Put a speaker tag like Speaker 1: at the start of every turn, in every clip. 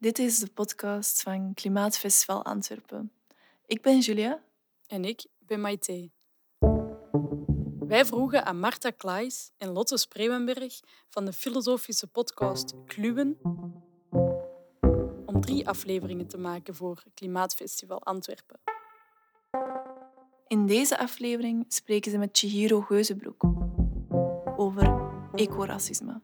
Speaker 1: Dit is de podcast van Klimaatfestival Antwerpen. Ik ben Julia.
Speaker 2: En ik ben Maite. Wij vroegen aan Marta Klaes en Lotte Spreeuwenberg van de filosofische podcast Kluwen om drie afleveringen te maken voor Klimaatfestival Antwerpen.
Speaker 1: In deze aflevering spreken ze met Chihiro Geuzenbroek over ecoracisme.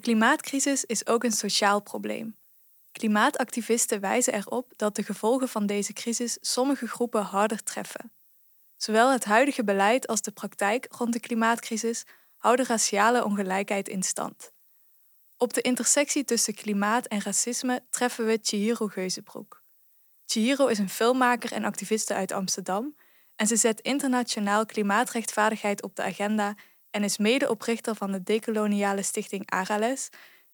Speaker 3: De klimaatcrisis is ook een sociaal probleem. Klimaatactivisten wijzen erop dat de gevolgen van deze crisis sommige groepen harder treffen. Zowel het huidige beleid als de praktijk rond de klimaatcrisis houden raciale ongelijkheid in stand. Op de intersectie tussen klimaat en racisme treffen we Chihiro Geuzenbroek. Chihiro is een filmmaker en activiste uit Amsterdam en ze zet internationaal klimaatrechtvaardigheid op de agenda en is medeoprichter van de decoloniale stichting Arales,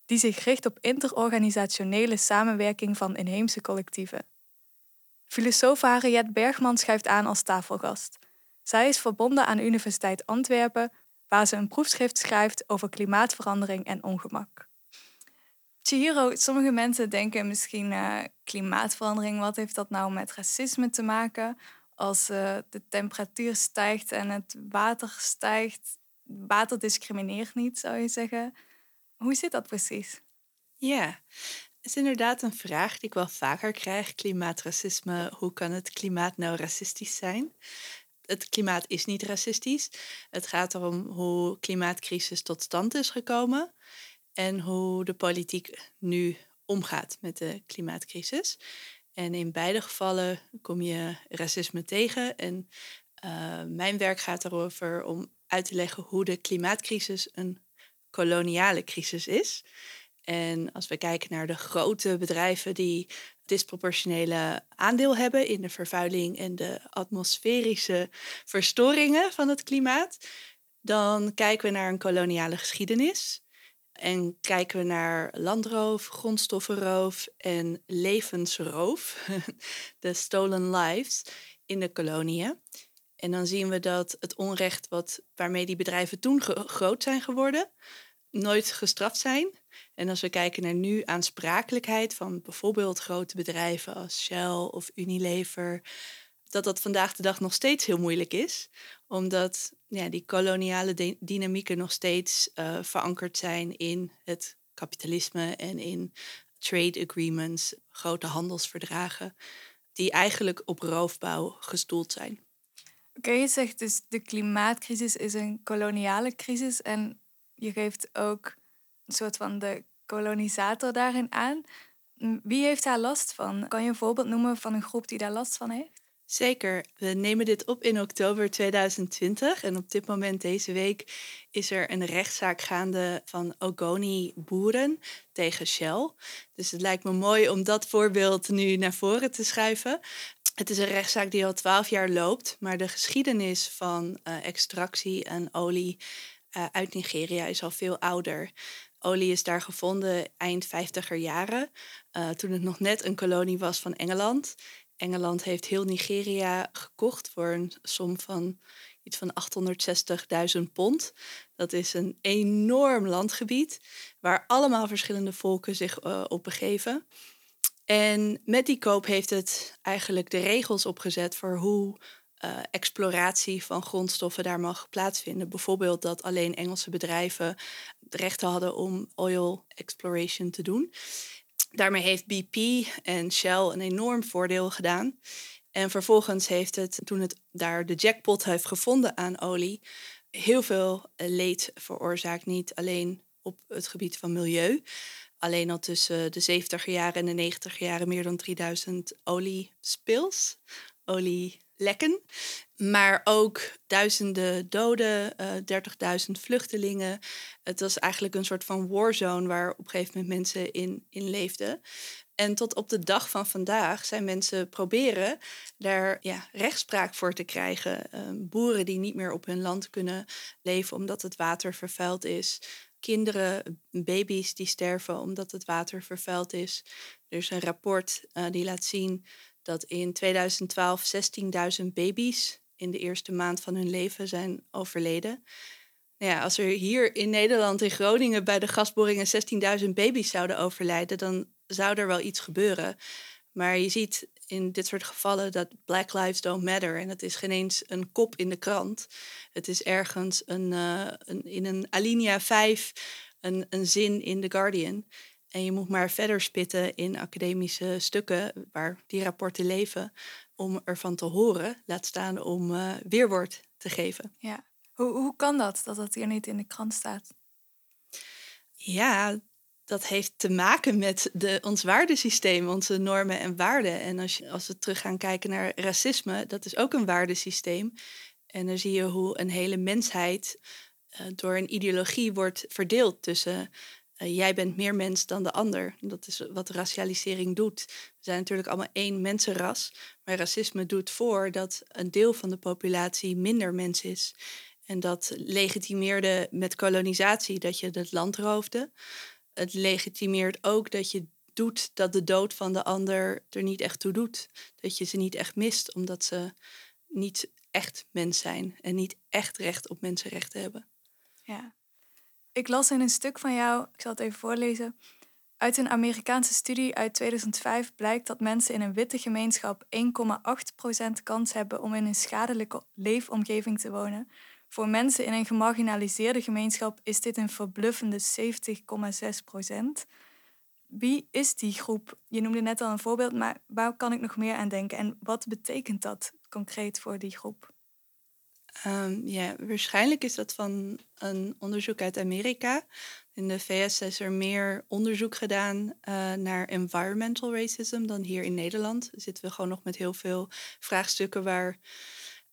Speaker 3: die zich richt op interorganisationele samenwerking van inheemse collectieven. Filosoof Harriet Bergman schuift aan als tafelgast. Zij is verbonden aan Universiteit Antwerpen, waar ze een proefschrift schrijft over klimaatverandering en ongemak. Chihiro, sommige mensen denken misschien uh, klimaatverandering, wat heeft dat nou met racisme te maken? Als uh, de temperatuur stijgt en het water stijgt, water discrimineert niet, zou je zeggen. Hoe zit dat precies?
Speaker 4: Ja, het is inderdaad een vraag die ik wel vaker krijg. Klimaatracisme, hoe kan het klimaat nou racistisch zijn? Het klimaat is niet racistisch. Het gaat erom hoe klimaatcrisis tot stand is gekomen en hoe de politiek nu omgaat met de klimaatcrisis. En in beide gevallen kom je racisme tegen. En uh, mijn werk gaat erover om uit te leggen hoe de klimaatcrisis een koloniale crisis is. En als we kijken naar de grote bedrijven die disproportionele aandeel hebben in de vervuiling en de atmosferische verstoringen van het klimaat, dan kijken we naar een koloniale geschiedenis. En kijken we naar landroof, grondstoffenroof en levensroof, de stolen lives in de koloniën. En dan zien we dat het onrecht wat, waarmee die bedrijven toen groot zijn geworden, nooit gestraft zijn. En als we kijken naar nu aansprakelijkheid van bijvoorbeeld grote bedrijven als Shell of Unilever, dat dat vandaag de dag nog steeds heel moeilijk is, omdat ja, die koloniale dynamieken nog steeds uh, verankerd zijn in het kapitalisme en in trade agreements, grote handelsverdragen, die eigenlijk op roofbouw gestoeld zijn.
Speaker 3: Oké, je zegt dus de klimaatcrisis is een koloniale crisis en je geeft ook een soort van de kolonisator daarin aan. Wie heeft daar last van? Kan je een voorbeeld noemen van een groep die daar last van heeft?
Speaker 4: Zeker. We nemen dit op in oktober 2020 en op dit moment deze week is er een rechtszaak gaande van Ogoni-boeren tegen Shell. Dus het lijkt me mooi om dat voorbeeld nu naar voren te schuiven. Het is een rechtszaak die al twaalf jaar loopt, maar de geschiedenis van uh, extractie en olie uh, uit Nigeria is al veel ouder. Olie is daar gevonden eind 50er jaren, uh, toen het nog net een kolonie was van Engeland. Engeland heeft heel Nigeria gekocht voor een som van iets van 860.000 pond. Dat is een enorm landgebied waar allemaal verschillende volken zich op begeven. En met die koop heeft het eigenlijk de regels opgezet voor hoe uh, exploratie van grondstoffen daar mag plaatsvinden. Bijvoorbeeld dat alleen Engelse bedrijven de rechten hadden om oil exploration te doen. Daarmee heeft BP en Shell een enorm voordeel gedaan. En vervolgens heeft het, toen het daar de jackpot heeft gevonden aan olie, heel veel leed veroorzaakt. Niet alleen op het gebied van milieu, alleen al tussen de 70 jaren en de 90 jaren meer dan 3000 oliespils, olielekken. Maar ook duizenden doden, uh, eh, 30.000 vluchtelingen. Het was eigenlijk een soort van warzone waar op een gegeven moment mensen in, in leefden. En tot op de dag van vandaag zijn mensen proberen daar ja, rechtspraak voor te krijgen. Uh, boeren die niet meer op hun land kunnen leven omdat het water vervuild is kinderen, baby's die sterven omdat het water vervuild is. Er is een rapport uh, die laat zien dat in 2012 16.000 baby's in de eerste maand van hun leven zijn overleden. Nou ja, als er hier in Nederland, in Groningen, bij de gasboringen 16.000 baby's zouden overlijden, dan zou er wel iets gebeuren. Maar je ziet in dit soort gevallen dat Black Lives Don't Matter. En het is geen eens een kop in de krant. Het is ergens een, uh, een in een alinea 5 een, een zin in The Guardian. En je moet maar verder spitten in academische stukken waar die rapporten leven om ervan te horen, laat staan om uh, weerwoord te geven.
Speaker 3: Ja, hoe, hoe kan dat, dat dat hier niet in de krant staat?
Speaker 4: Ja, dat heeft te maken met de, ons waardesysteem, onze normen en waarden. En als, je, als we terug gaan kijken naar racisme, dat is ook een waardesysteem. En dan zie je hoe een hele mensheid uh, door een ideologie wordt verdeeld tussen uh, jij bent meer mens dan de ander. Dat is wat racialisering doet. We zijn natuurlijk allemaal één mensenras, maar racisme doet voor dat een deel van de populatie minder mens is. En dat legitimeerde met kolonisatie dat je het land roofde. Het legitimeert ook dat je doet dat de dood van de ander er niet echt toe doet. Dat je ze niet echt mist, omdat ze niet echt mens zijn en niet echt recht op mensenrechten hebben.
Speaker 3: Ja. Ik las in een stuk van jou, ik zal het even voorlezen. Uit een Amerikaanse studie uit 2005 blijkt dat mensen in een witte gemeenschap 1,8% kans hebben om in een schadelijke leefomgeving te wonen. Voor mensen in een gemarginaliseerde gemeenschap is dit een verbluffende 70,6%. Wie is die groep? Je noemde net al een voorbeeld, maar waar kan ik nog meer aan denken? En wat betekent dat concreet voor die groep?
Speaker 4: Um, ja, waarschijnlijk is dat van een onderzoek uit Amerika. In de VS is er meer onderzoek gedaan uh, naar environmental racism dan hier in Nederland. Zitten we gewoon nog met heel veel vraagstukken waar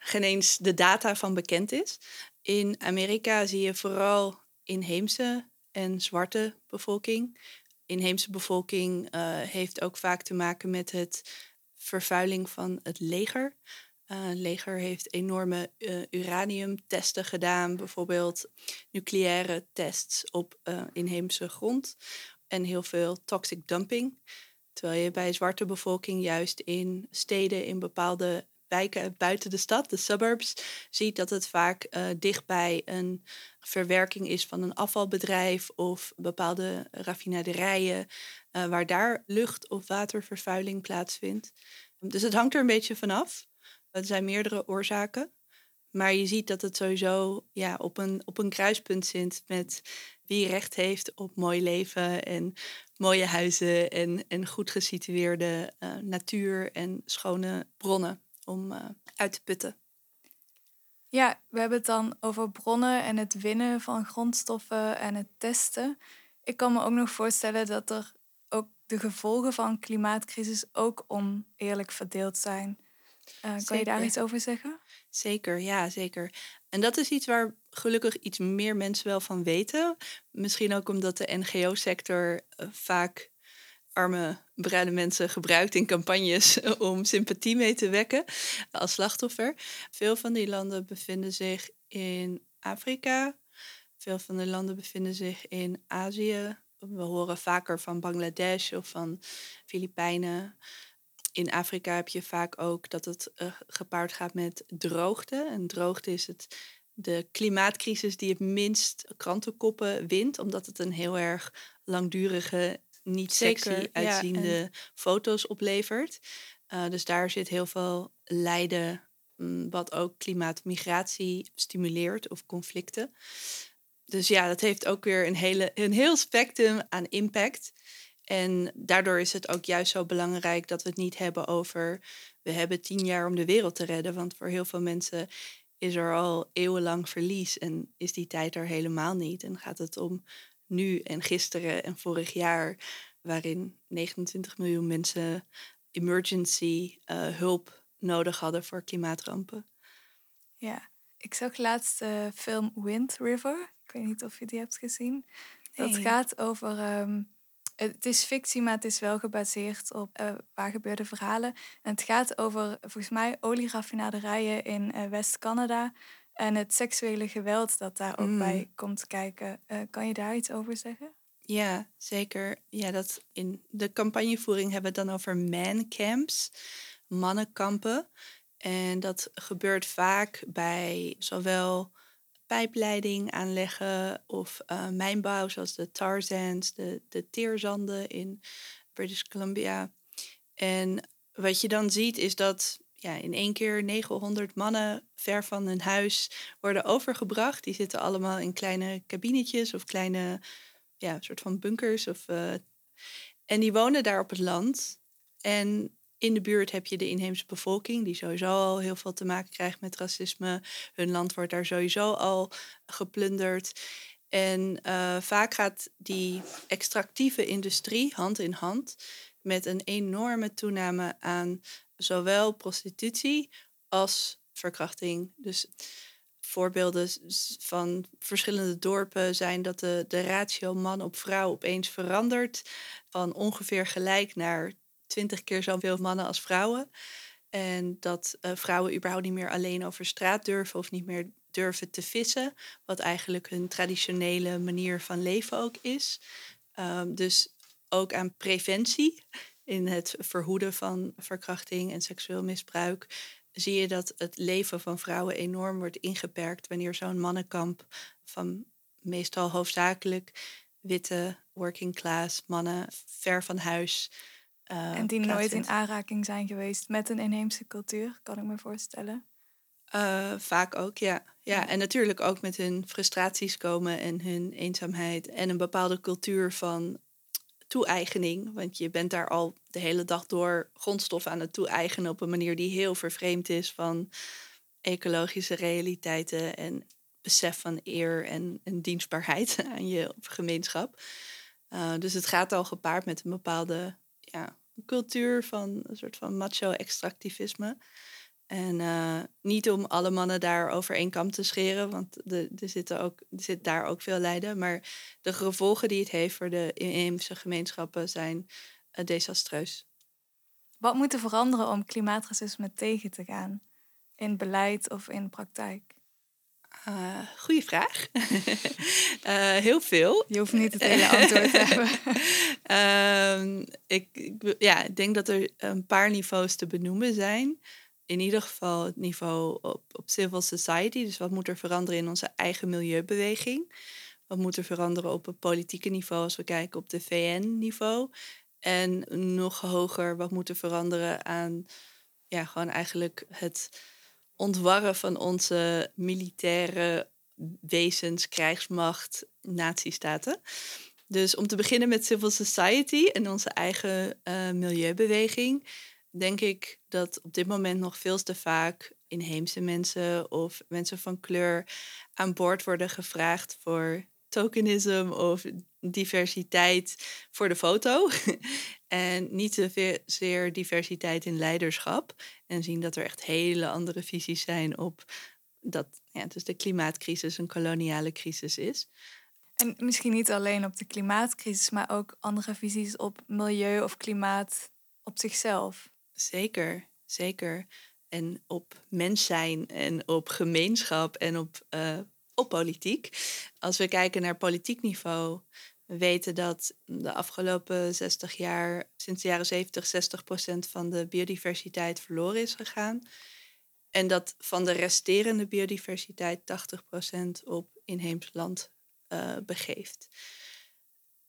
Speaker 4: geen eens de data van bekend is. In Amerika zie je vooral inheemse en zwarte bevolking. Inheemse bevolking uh, heeft ook vaak te maken met het vervuiling van het leger. Het leger heeft enorme uh, uraniumtesten gedaan, bijvoorbeeld nucleaire tests op inheemse grond en heel veel toxic dumping. Terwijl je bij zwarte bevolking juist in steden in bepaalde wijken buiten de stad, de suburbs, ziet dat het vaak uh, dichtbij een verwerking is van een afvalbedrijf of bepaalde raffinaderijen, uh, waar daar lucht- of watervervuiling plaatsvindt. Dus het hangt er een beetje vanaf. Er zijn meerdere oorzaken. Maar je ziet dat het sowieso ja, op, een, op een kruispunt zit met wie recht heeft op mooi leven en mooie huizen en, en goed gesitueerde uh, natuur en schone bronnen om uh, uit te putten.
Speaker 3: Ja, we hebben het dan over bronnen en het winnen van grondstoffen en het testen. Ik kan me ook nog voorstellen dat er ook de gevolgen van klimaatcrisis ook oneerlijk verdeeld zijn. Uh, kan je daar iets over zeggen?
Speaker 4: Zeker, ja, zeker. En dat is iets waar gelukkig iets meer mensen wel van weten. Misschien ook omdat de NGO-sector uh, vaak arme bruine mensen gebruikt in campagnes om sympathie mee te wekken als slachtoffer. Veel van die landen bevinden zich in Afrika. Veel van de landen bevinden zich in Azië. We horen vaker van Bangladesh of van Filipijnen. In Afrika heb je vaak ook dat het uh, gepaard gaat met droogte. En droogte is het, de klimaatcrisis die het minst krantenkoppen wint, omdat het een heel erg langdurige niet sexy uitziende foto's oplevert. Uh, dus daar zit heel veel lijden, mm, wat ook klimaatmigratie stimuleert of conflicten. Dus ja, dat heeft ook weer een, hele, een heel spectrum aan impact. En daardoor is het ook juist zo belangrijk dat we het niet hebben over we hebben tien jaar om de wereld te redden. Want voor heel veel mensen is er al eeuwenlang verlies en is die tijd er helemaal niet. En gaat het om nu en gisteren en vorig jaar, waarin 29 miljoen mensen emergency uh, hulp nodig hadden voor klimaatrampen.
Speaker 3: Ja, ik zag laatst de film Wind River. Ik weet niet of je die hebt gezien. Dat gaat over. Um, het is fictie, maar het is wel gebaseerd op uh, waar gebeurde verhalen. En het gaat over, volgens mij, olieraffinaderijen in West-Canada. En het seksuele geweld dat daar ook
Speaker 4: Mm.
Speaker 3: bij komt kijken. Eh, kan je daar iets over zeggen?
Speaker 4: Ja, zeker. Ja, dat in de campagnevoering hebben we het dan over mancamps, mannenkampen. En dat gebeurt vaak bij zowel pijpleiding aanleggen of eh, mijnbouw, zoals de tarzans, de, de teerzanden in British Columbia. En wat je dan ziet is dat ja, in één keer 900 mannen ver van hun huis worden overgebracht. Die zitten allemaal in kleine kabinetjes of kleine ja, soort van bunkers. Of, eh, en die wonen daar op het land. En in de buurt heb je de inheemse bevolking, die sowieso al heel veel te maken krijgt met racisme. Hun land wordt daar sowieso al geplunderd. En eh, vaak gaat die extractieve industrie hand in hand met een enorme toename aan zowel prostitutie als verkrachting. Dus voorbeelden van verschillende dorpen zijn dat de, de ratio man op vrouw opeens verandert van ongeveer gelijk naar twintig keer zoveel mannen als vrouwen. En dat eh, vrouwen überhaupt niet meer alleen over straat durven of niet meer durven te vissen, wat eigenlijk hun traditionele manier van leven ook is. Ehm, dus ook aan preventie in het verhoeden van verkrachting en seksueel misbruik zie je dat het leven van vrouwen enorm wordt ingeperkt wanneer zo'n mannenkamp van meestal hoofdzakelijk witte working class mannen ver van huis. eh,
Speaker 3: en die nooit in aanraking zijn geweest met een inheemse cultuur, kan ik me voorstellen.
Speaker 4: Eh, vaak ook, ja. Ja. En natuurlijk ook met hun frustraties komen en hun eenzaamheid. En een bepaalde cultuur van toe-eigening. Want je bent daar al de hele dag door grondstof aan het toe-eigenen op een manier die heel vervreemd is van ecologische realiteiten en besef van eer en, en dienstbaarheid aan je gemeenschap. Eh, dus het gaat al gepaard met een bepaalde ja, cultuur van een soort van macho-extractivisme. En eh, niet om alle mannen daar over één kam te scheren, want de, er, zitten ook, er zit daar ook veel lijden. Maar de gevolgen die het heeft voor de inheemse gemeenschappen zijn eh, desastreus.
Speaker 3: Wat moet er veranderen om klimaatracisme tegen te gaan? In beleid of in praktijk?
Speaker 4: Uh, goeie vraag. uh, heel veel.
Speaker 3: Je hoeft niet het hele antwoord te hebben.
Speaker 4: um, ik, ik, ja, ik denk dat er een paar niveaus te benoemen zijn. In ieder geval het niveau op, op civil society. Dus wat moet er veranderen in onze eigen milieubeweging? Wat moet er veranderen op het politieke niveau als we kijken op de VN-niveau? En nog hoger, wat moet er veranderen aan ja, gewoon eigenlijk het ontwarren van onze militaire wezens, krijgsmacht, natiestaten. Dus om te beginnen met civil society en onze eigen uh, milieubeweging, denk ik dat op dit moment nog veel te vaak inheemse mensen of mensen van kleur aan boord worden gevraagd voor tokenism of diversiteit voor de foto. en niet zozeer diversiteit in leiderschap. En zien dat er echt hele andere visies zijn op dat ja, dus de klimaatcrisis een koloniale crisis is.
Speaker 3: En misschien niet alleen op de klimaatcrisis, maar ook andere visies op milieu of klimaat op zichzelf.
Speaker 4: Zeker, zeker. En op mens zijn en op gemeenschap en op, uh, op politiek. Als we kijken naar politiek niveau, we weten dat de afgelopen 60 jaar, sinds de jaren 70, 60 procent van de biodiversiteit verloren is gegaan. En dat van de resterende biodiversiteit 80 procent op inheems land uh, begeeft.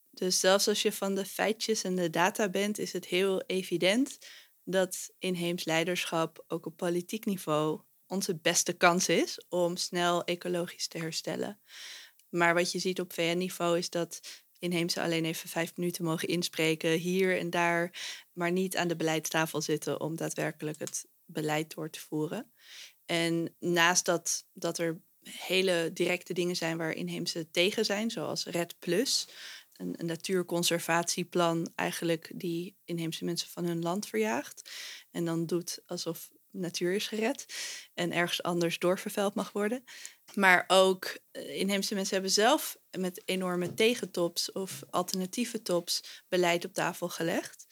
Speaker 4: Dus zelfs als je van de feitjes en de data bent, is het heel evident dat inheems leiderschap ook op politiek niveau onze beste kans is om snel ecologisch te herstellen. Maar wat je ziet op VN-niveau is dat inheemse alleen even vijf minuten mogen inspreken hier en daar, maar niet aan de beleidstafel zitten om daadwerkelijk het beleid door te voeren. En naast dat, dat er hele directe dingen zijn waar inheemse tegen zijn, zoals RED Plus, een, natuurconservatieplan eigenlijk die inheemse mensen van hun land verjaagt. En dan doet alsof natuur is gered en ergens anders doorvervuild mag worden. Maar ook uh, inheemse mensen hebben zelf met enorme tegentops of alternatieve tops beleid op tafel gelegd.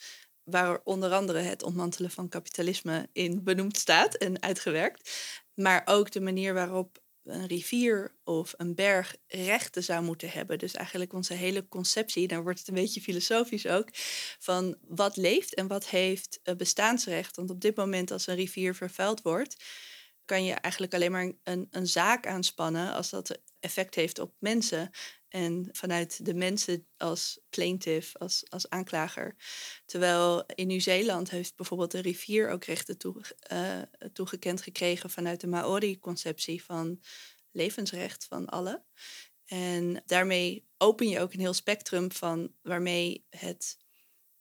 Speaker 4: Waar onder andere het ontmantelen van kapitalisme in benoemd staat en uitgewerkt. Maar ook de manier waarop een rivier of een berg rechten zou moeten hebben. Dus eigenlijk onze hele conceptie, daar wordt het een beetje filosofisch ook, van wat leeft en wat heeft eh, bestaansrecht. Want op dit moment als een rivier vervuild wordt, kan je eigenlijk alleen maar een, een zaak aanspannen als dat effect heeft op mensen. En vanuit de mensen als plaintiff, als, als aanklager. Terwijl in Nieuw-Zeeland heeft bijvoorbeeld de rivier ook rechten toe, uh, toegekend gekregen vanuit de Maori-conceptie van levensrecht van allen. En daarmee open je ook een heel spectrum van waarmee het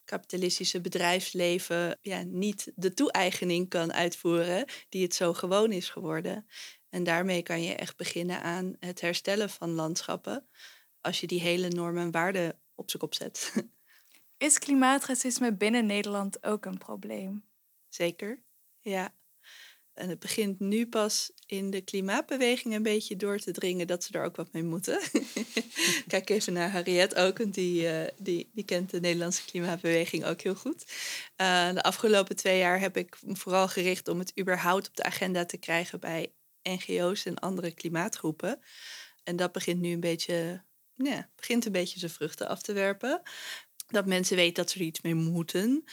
Speaker 4: kapitalistische bedrijfsleven ja, niet de toe-eigening kan uitvoeren die het zo gewoon is geworden. En daarmee kan je echt beginnen aan het herstellen van landschappen als je die hele normen en waarden op zijn kop zet.
Speaker 3: Is klimaatracisme binnen Nederland ook een probleem?
Speaker 4: Zeker, ja. En het begint nu pas in de klimaatbeweging een beetje door te dringen dat ze er ook wat mee moeten. Kijk even naar Harriet ook, want die, uh, die, die kent de Nederlandse klimaatbeweging ook heel goed. Uh, de afgelopen twee jaar heb ik me vooral gericht om het überhaupt op de agenda te krijgen bij NGO's en andere klimaatgroepen. En dat begint nu een beetje, ja, begint een beetje zijn vruchten af te werpen. Dat mensen weten dat ze er iets mee moeten.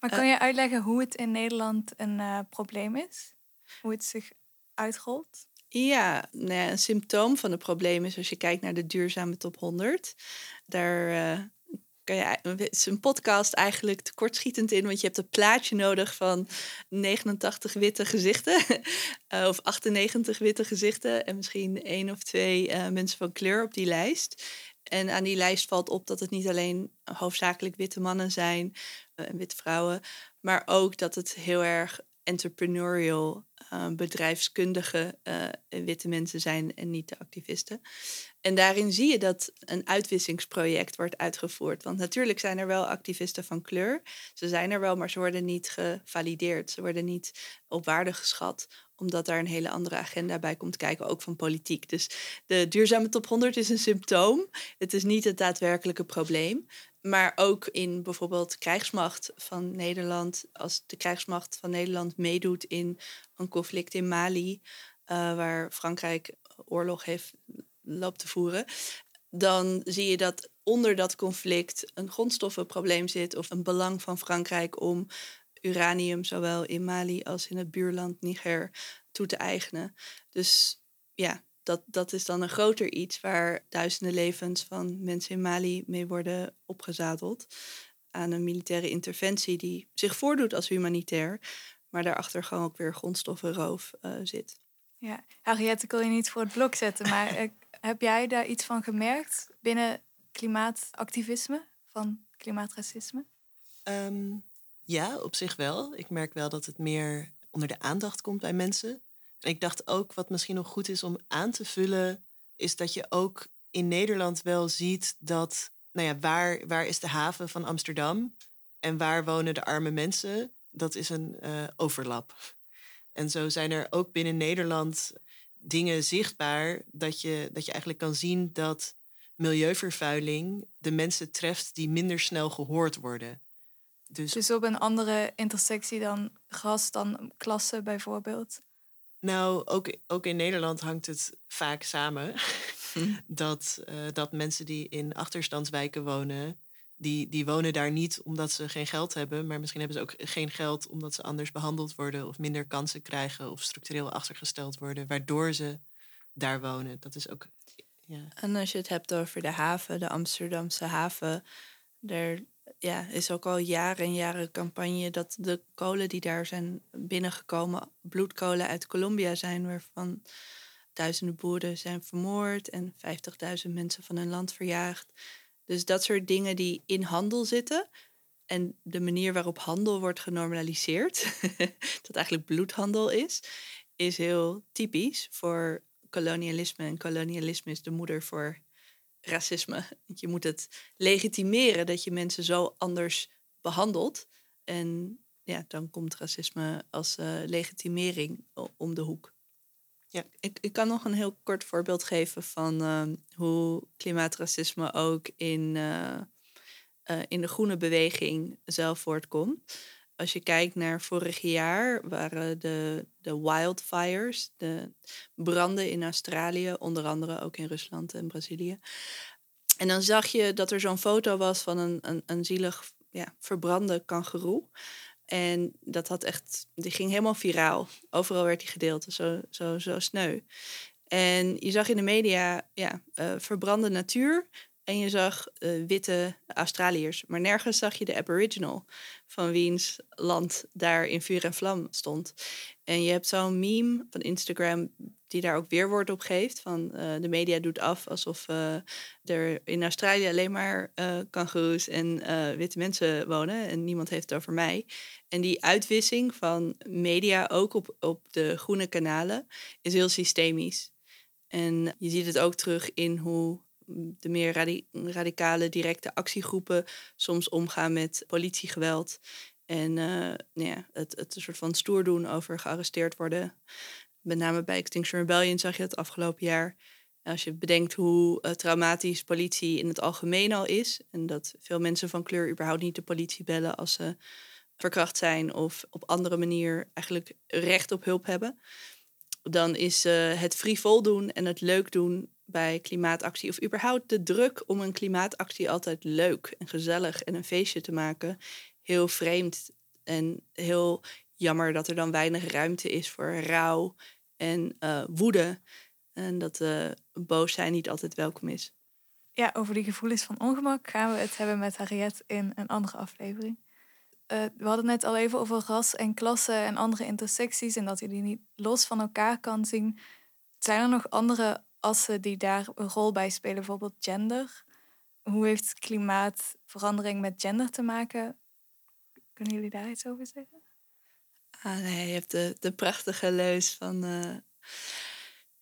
Speaker 3: Maar kan je uitleggen hoe het in Nederland een uh, probleem is? Hoe het zich uitrolt?
Speaker 4: Ja, nou ja, een symptoom van het probleem is als je kijkt naar de duurzame top 100. Daar uh, kan je, is een podcast eigenlijk tekortschietend in, want je hebt een plaatje nodig van 89 witte gezichten uh, of 98 witte gezichten en misschien één of twee uh, mensen van kleur op die lijst. En aan die lijst valt op dat het niet alleen hoofdzakelijk witte mannen zijn en witte vrouwen, maar ook dat het heel erg entrepreneurial, uh, bedrijfskundige uh, witte mensen zijn en niet de activisten. En daarin zie je dat een uitwissingsproject wordt uitgevoerd. Want natuurlijk zijn er wel activisten van kleur. Ze zijn er wel, maar ze worden niet gevalideerd. Ze worden niet op waarde geschat omdat daar een hele andere agenda bij komt kijken, ook van politiek. Dus de duurzame top 100 is een symptoom. Het is niet het daadwerkelijke probleem. Maar ook in bijvoorbeeld krijgsmacht van Nederland. Als de krijgsmacht van Nederland meedoet in een conflict in Mali, uh, waar Frankrijk oorlog heeft loopt te voeren, dan zie je dat onder dat conflict een grondstoffenprobleem zit of een belang van Frankrijk om uranium zowel in Mali als in het buurland Niger toe te eigenen. Dus ja, dat, dat is dan een groter iets waar duizenden levens van mensen in Mali mee worden opgezadeld. Aan een militaire interventie die zich voordoet als humanitair, maar daarachter gewoon ook weer grondstoffenroof uh, zit.
Speaker 3: Ja, Harriet, ik wil je niet voor het blok zetten, maar heb jij daar iets van gemerkt binnen klimaatactivisme, van klimaatracisme?
Speaker 5: Um, ja, op zich wel. Ik merk wel dat het meer onder de aandacht komt bij mensen. Ik dacht ook, wat misschien nog goed is om aan te vullen, is dat je ook in Nederland wel ziet dat, nou ja, waar, waar is de haven van Amsterdam en waar wonen de arme mensen? Dat is een uh, overlap. En zo zijn er ook binnen Nederland dingen zichtbaar dat je, dat je eigenlijk kan zien dat milieuvervuiling de mensen treft die minder snel gehoord worden.
Speaker 3: Dus, dus op een andere intersectie dan ras, dan klasse bijvoorbeeld?
Speaker 5: Nou, ook, ook in Nederland hangt het vaak samen. Hm. dat, uh, dat mensen die in achterstandswijken wonen, die, die wonen daar niet omdat ze geen geld hebben, maar misschien hebben ze ook geen geld omdat ze anders behandeld worden of minder kansen krijgen of structureel achtergesteld worden, waardoor ze daar wonen. Dat is ook. Ja.
Speaker 4: En als je het hebt over de haven, de Amsterdamse haven, daar ja, is ook al jaren en jaren campagne dat de kolen die daar zijn binnengekomen, bloedkolen uit Colombia zijn, waarvan duizenden boeren zijn vermoord en 50.000 mensen van hun land verjaagd. Dus dat soort dingen die in handel zitten. En de manier waarop handel wordt genormaliseerd, dat eigenlijk bloedhandel is, is heel typisch voor kolonialisme. En kolonialisme is de moeder voor racisme. Je moet het legitimeren dat je mensen zo anders behandelt. En ja, dan komt racisme als uh, legitimering om de hoek. Ja. Ik, ik kan nog een heel kort voorbeeld geven van uh, hoe klimaatracisme ook in, uh, in de groene beweging zelf voortkomt. Als je kijkt naar vorig jaar, waren de, de wildfires, de branden in Australië, onder andere ook in Rusland en Brazilië. En dan zag je dat er zo'n foto was van een, een, een zielig ja, verbrande kangeroe. En dat had echt, die ging helemaal viraal. Overal werd die gedeeld, zo, zo, zo sneu. En je zag in de media ja, uh, verbrande natuur en je zag uh, witte Australiërs. Maar nergens zag je de Aboriginal van wiens land daar in vuur en vlam stond. En je hebt zo'n meme van Instagram die daar ook weerwoord op geeft. Van uh, de media doet af alsof uh, er in Australië alleen maar uh, en witte mensen wonen. En niemand heeft het over mij. En die uitwissing van media ook op, op de groene kanalen is heel systemisch. En je ziet het ook terug in hoe de meer radicale directe actiegroepen soms omgaan met politiegeweld. En uh, nou ja, het, het een soort van stoer doen over gearresteerd worden. Met name bij Extinction Rebellion zag je het afgelopen jaar. Als je bedenkt hoe uh, traumatisch politie in het algemeen al is. En dat veel mensen van kleur überhaupt niet de politie bellen als ze verkracht zijn of op andere manier eigenlijk recht op hulp hebben. Dan is uh, het frivol doen en het leuk doen bij klimaatactie, of überhaupt de druk om een klimaatactie altijd leuk en gezellig en een feestje te maken, heel vreemd en heel jammer dat er dan weinig ruimte is voor rouw en uh, woede. En dat uh, boos zijn niet altijd welkom is.
Speaker 3: Ja, over die gevoelens van ongemak gaan we het hebben met Harriet in een andere aflevering. Uh, we hadden net al even over ras en klasse en andere intersecties en dat je die niet los van elkaar kan zien. Zijn er nog andere assen die daar een rol bij spelen, bijvoorbeeld gender? Hoe heeft klimaatverandering met gender te maken? Kunnen jullie daar iets over zeggen?
Speaker 4: Ah, nee, je hebt de, de prachtige leus van uh,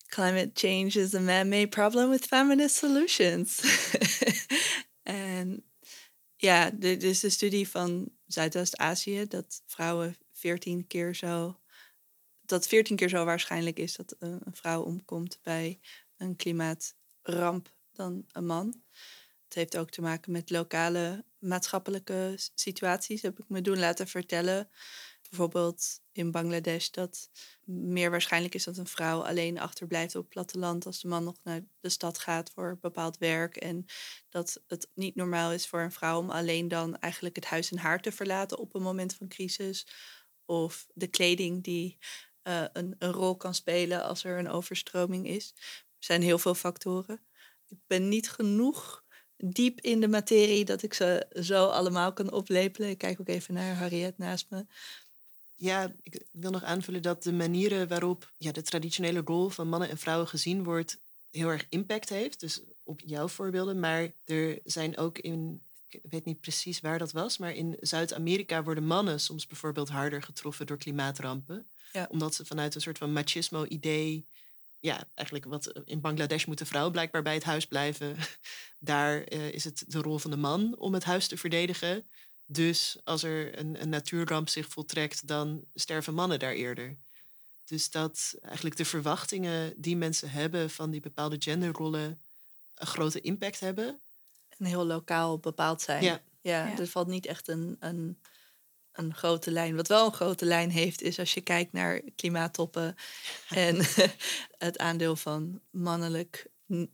Speaker 4: climate change is a man-made problem with feminist solutions. en ja, dit is de studie van Zuidoost-Azië dat vrouwen 14 keer zo dat 14 keer zo waarschijnlijk is dat een vrouw omkomt bij een klimaatramp dan een man. Het heeft ook te maken met lokale maatschappelijke situaties, heb ik me doen laten vertellen. Bijvoorbeeld in Bangladesh dat meer waarschijnlijk is dat een vrouw alleen achterblijft op het platteland als de man nog naar de stad gaat voor bepaald werk. En dat het niet normaal is voor een vrouw om alleen dan eigenlijk het huis en haar te verlaten op een moment van crisis. Of de kleding die uh, een, een rol kan spelen als er een overstroming is. Er zijn heel veel factoren. Ik ben niet genoeg diep in de materie dat ik ze zo allemaal kan oplepelen. Ik kijk ook even naar Harriet naast me.
Speaker 5: Ja, ik wil nog aanvullen dat de manieren waarop ja, de traditionele rol van mannen en vrouwen gezien wordt, heel erg impact heeft. Dus op jouw voorbeelden. Maar er zijn ook in, ik weet niet precies waar dat was, maar in Zuid-Amerika worden mannen soms bijvoorbeeld harder getroffen door klimaatrampen. Ja. Omdat ze vanuit een soort van machismo-idee ja, eigenlijk wat eh, in Bangladesh moet de vrouw blijkbaar bij het huis blijven. Daar uh, is het de rol van de man om het huis te verdedigen. Dus als er een, een natuurramp zich voltrekt, dan sterven mannen daar eerder. Dus dat eigenlijk de verwachtingen die mensen hebben van die bepaalde genderrollen een grote impact hebben.
Speaker 4: En heel lokaal bepaald zijn. Ja. Ja, er valt niet echt een, een een grote lijn. Wat wel een grote lijn heeft, is als je kijkt naar klimaattoppen en het aandeel van mannelijk.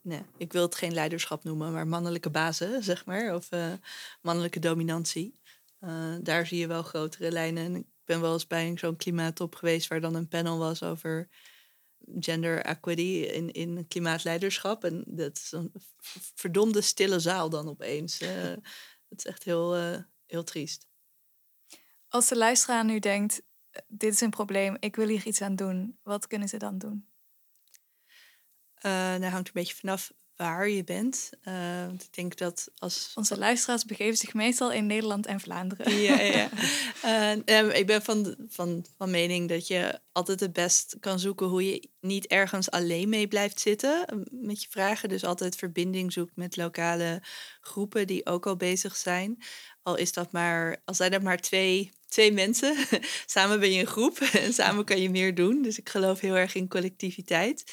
Speaker 4: Nee, ik wil het geen leiderschap noemen, maar mannelijke bazen, zeg maar, of uh, mannelijke dominantie. Uh, daar zie je wel grotere lijnen. En ik ben wel eens bij zo'n klimaattop geweest waar dan een panel was over gender equity in, in klimaatleiderschap. En dat is een verdomde stille zaal dan opeens. Uh, het is echt heel, heel triest.
Speaker 3: Als de luisteraar nu denkt, dit is een probleem, ik wil hier iets aan doen, wat kunnen ze dan doen?
Speaker 4: Uh, hangt een beetje vanaf waar je bent. Uh, ik denk dat als...
Speaker 3: Onze luisteraars begeven zich meestal in Nederland en Vlaanderen.
Speaker 4: Ja, ja. uh, ik ben van, van, van mening dat je altijd het best kan zoeken hoe je niet ergens alleen mee blijft zitten met je vragen. Dus altijd verbinding zoekt met lokale groepen die ook al bezig zijn. Al is dat maar, al zijn er maar twee twee mensen. samen ben je een groep en samen kan je meer doen. Dus ik geloof heel erg in collectiviteit.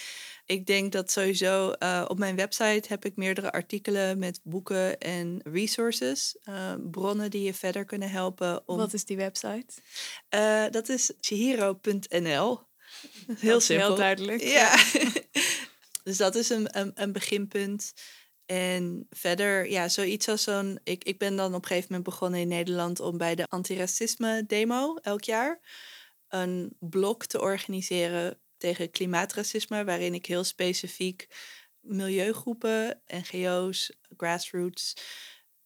Speaker 4: Ik denk dat sowieso uh, op mijn website heb ik meerdere artikelen met boeken en resources. Uh, bronnen die je verder kunnen helpen.
Speaker 3: Om... Wat is die website?
Speaker 4: Uh, dat is chihiro.nl. Heel simpel.
Speaker 3: Heel duidelijk.
Speaker 4: Ja. dus dat is een, een, een, beginpunt. En verder, ja, zoiets als zo'n. Ik, ik ben dan op een gegeven moment begonnen in Nederland om bij de antiracisme demo elk jaar een blok te organiseren tegen klimaatracisme, waarin ik heel specifiek milieugroepen, NGO's, grassroots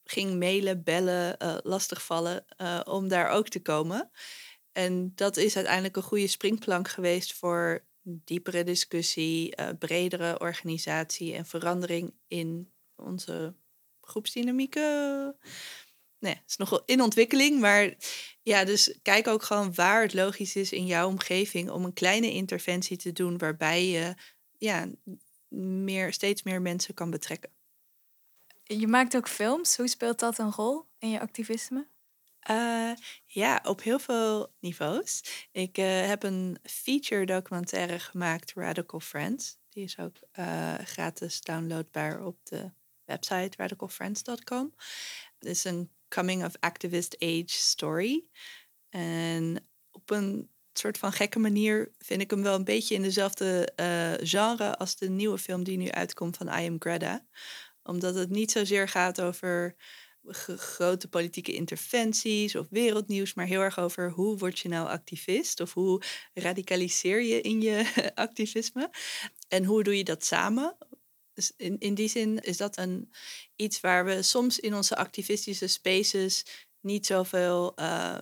Speaker 4: ging mailen, bellen, uh, lastigvallen uh, om daar ook te komen. En dat is uiteindelijk een goede springplank geweest voor diepere discussie, uh, bredere organisatie en verandering in onze groepsdynamieken. Nee, het is nog in ontwikkeling, maar ja, dus kijk ook gewoon waar het logisch is in jouw omgeving om een kleine interventie te doen waarbij je ja, meer, steeds meer mensen kan betrekken.
Speaker 3: Je maakt ook films. Hoe speelt dat een rol in je activisme?
Speaker 4: Uh, ja, op heel veel niveaus. Ik uh, heb een feature documentaire gemaakt, Radical Friends. Die is ook uh, gratis downloadbaar op de website radicalfriends.com. Het is een coming of activist age story. En op een soort van gekke manier vind ik hem wel een beetje in dezelfde uh, genre als de nieuwe film die nu uitkomt van I Am Greta. Omdat het niet zozeer gaat over grote politieke interventies of wereldnieuws, maar heel erg over hoe word je nou activist of hoe radicaliseer je in je activisme en hoe doe je dat samen dus in, in die zin is dat een, iets waar we soms in onze activistische spaces niet zoveel uh,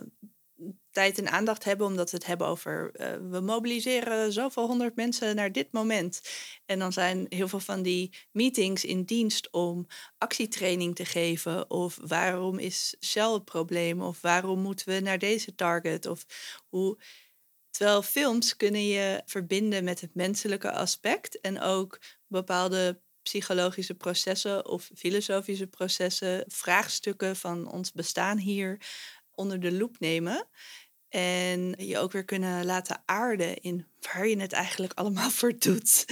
Speaker 4: tijd en aandacht hebben, omdat we het hebben over uh, we mobiliseren zoveel honderd mensen naar dit moment. En dan zijn heel veel van die meetings in dienst om actietraining te geven, of waarom is Shell het probleem, of waarom moeten we naar deze target, of hoe. Terwijl films kunnen je verbinden met het menselijke aspect en ook bepaalde psychologische processen of filosofische processen, vraagstukken van ons bestaan hier onder de loep nemen. En je ook weer kunnen laten aarden in waar je het eigenlijk allemaal voor doet.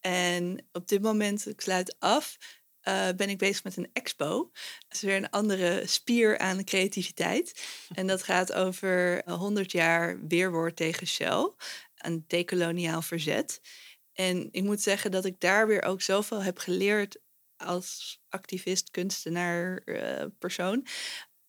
Speaker 4: En op dit moment, ik sluit af, uh, ben ik bezig met een expo. Dat is weer een andere spier aan creativiteit. En dat gaat over 100 jaar weerwoord tegen Shell, een decoloniaal verzet. En ik moet zeggen dat ik daar weer ook zoveel heb geleerd als activist, kunstenaar, uh, persoon.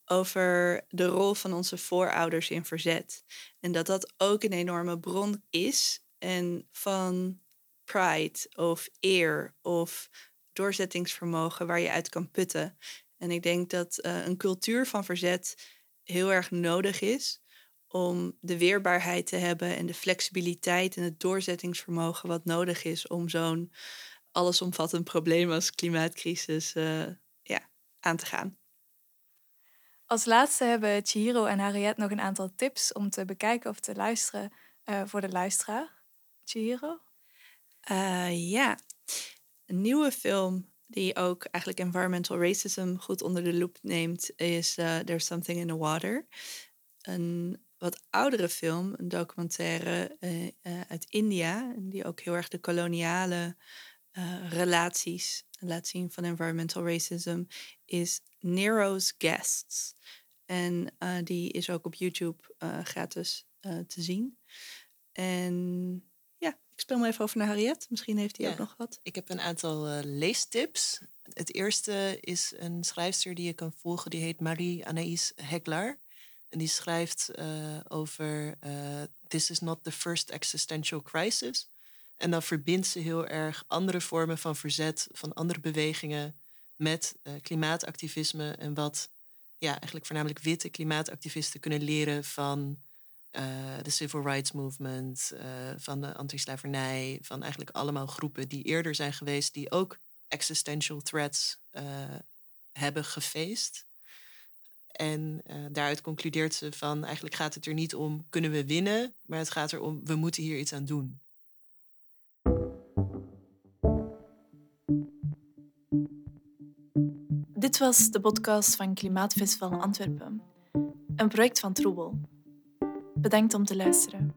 Speaker 4: Over de rol van onze voorouders in verzet. En dat dat ook een enorme bron is. En van pride of eer of doorzettingsvermogen waar je uit kan putten. En ik denk dat uh, een cultuur van verzet heel erg nodig is om de weerbaarheid te hebben en de flexibiliteit en het doorzettingsvermogen wat nodig is om zo'n allesomvattend probleem als klimaatcrisis uh, ja, aan te gaan.
Speaker 3: Als laatste hebben Chihiro en Harriet nog een aantal tips om te bekijken of te luisteren uh, voor de luisteraar. Chihiro?
Speaker 4: Uh, ja, een nieuwe film die ook eigenlijk environmental racism goed onder de loep neemt, is There's Something in the Water. Een wat oudere film, een documentaire uh, uh, uit India, die ook heel erg de koloniale uh, relaties laat zien van environmental racism, is Nero's Guests. En die is ook op YouTube gratis te zien. En ja, ik speel me even over naar Harriet. Misschien heeft hij ook nog wat.
Speaker 5: Ik heb een aantal leestips. Het eerste is een schrijfster die je kan volgen, die heet Marie Anaïs Heglar. En die schrijft uh, over uh, This is not the first existential crisis. En dan verbindt ze heel erg andere vormen van verzet van andere bewegingen met uh, klimaatactivisme en wat ja, eigenlijk voornamelijk witte klimaatactivisten kunnen leren van de civil rights movement, van de antislavernij, van eigenlijk allemaal groepen die eerder zijn geweest, die ook existential threats hebben gefaced. En uh, daaruit concludeert ze van eigenlijk gaat het er niet om kunnen we winnen, maar het gaat erom we moeten hier iets aan doen.
Speaker 1: Dit was de podcast van Klimaatfestival Antwerpen, een project van Troebel. Bedankt om te luisteren.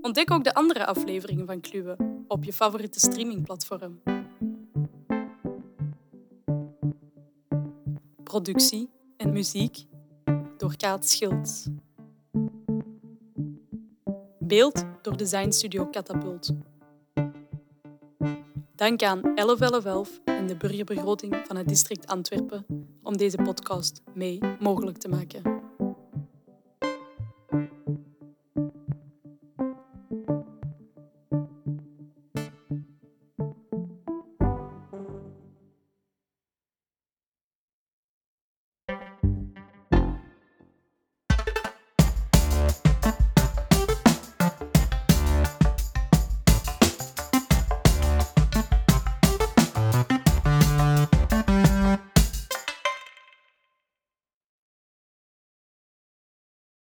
Speaker 2: Ontdek ook de andere afleveringen van Kluwe op je favoriete streamingplatform. Productie en muziek door Kaat Schilds. Beeld door Design Studio Catapult. Dank aan 1111 en de burgerbegroting van het district Antwerpen om deze podcast mee mogelijk te maken.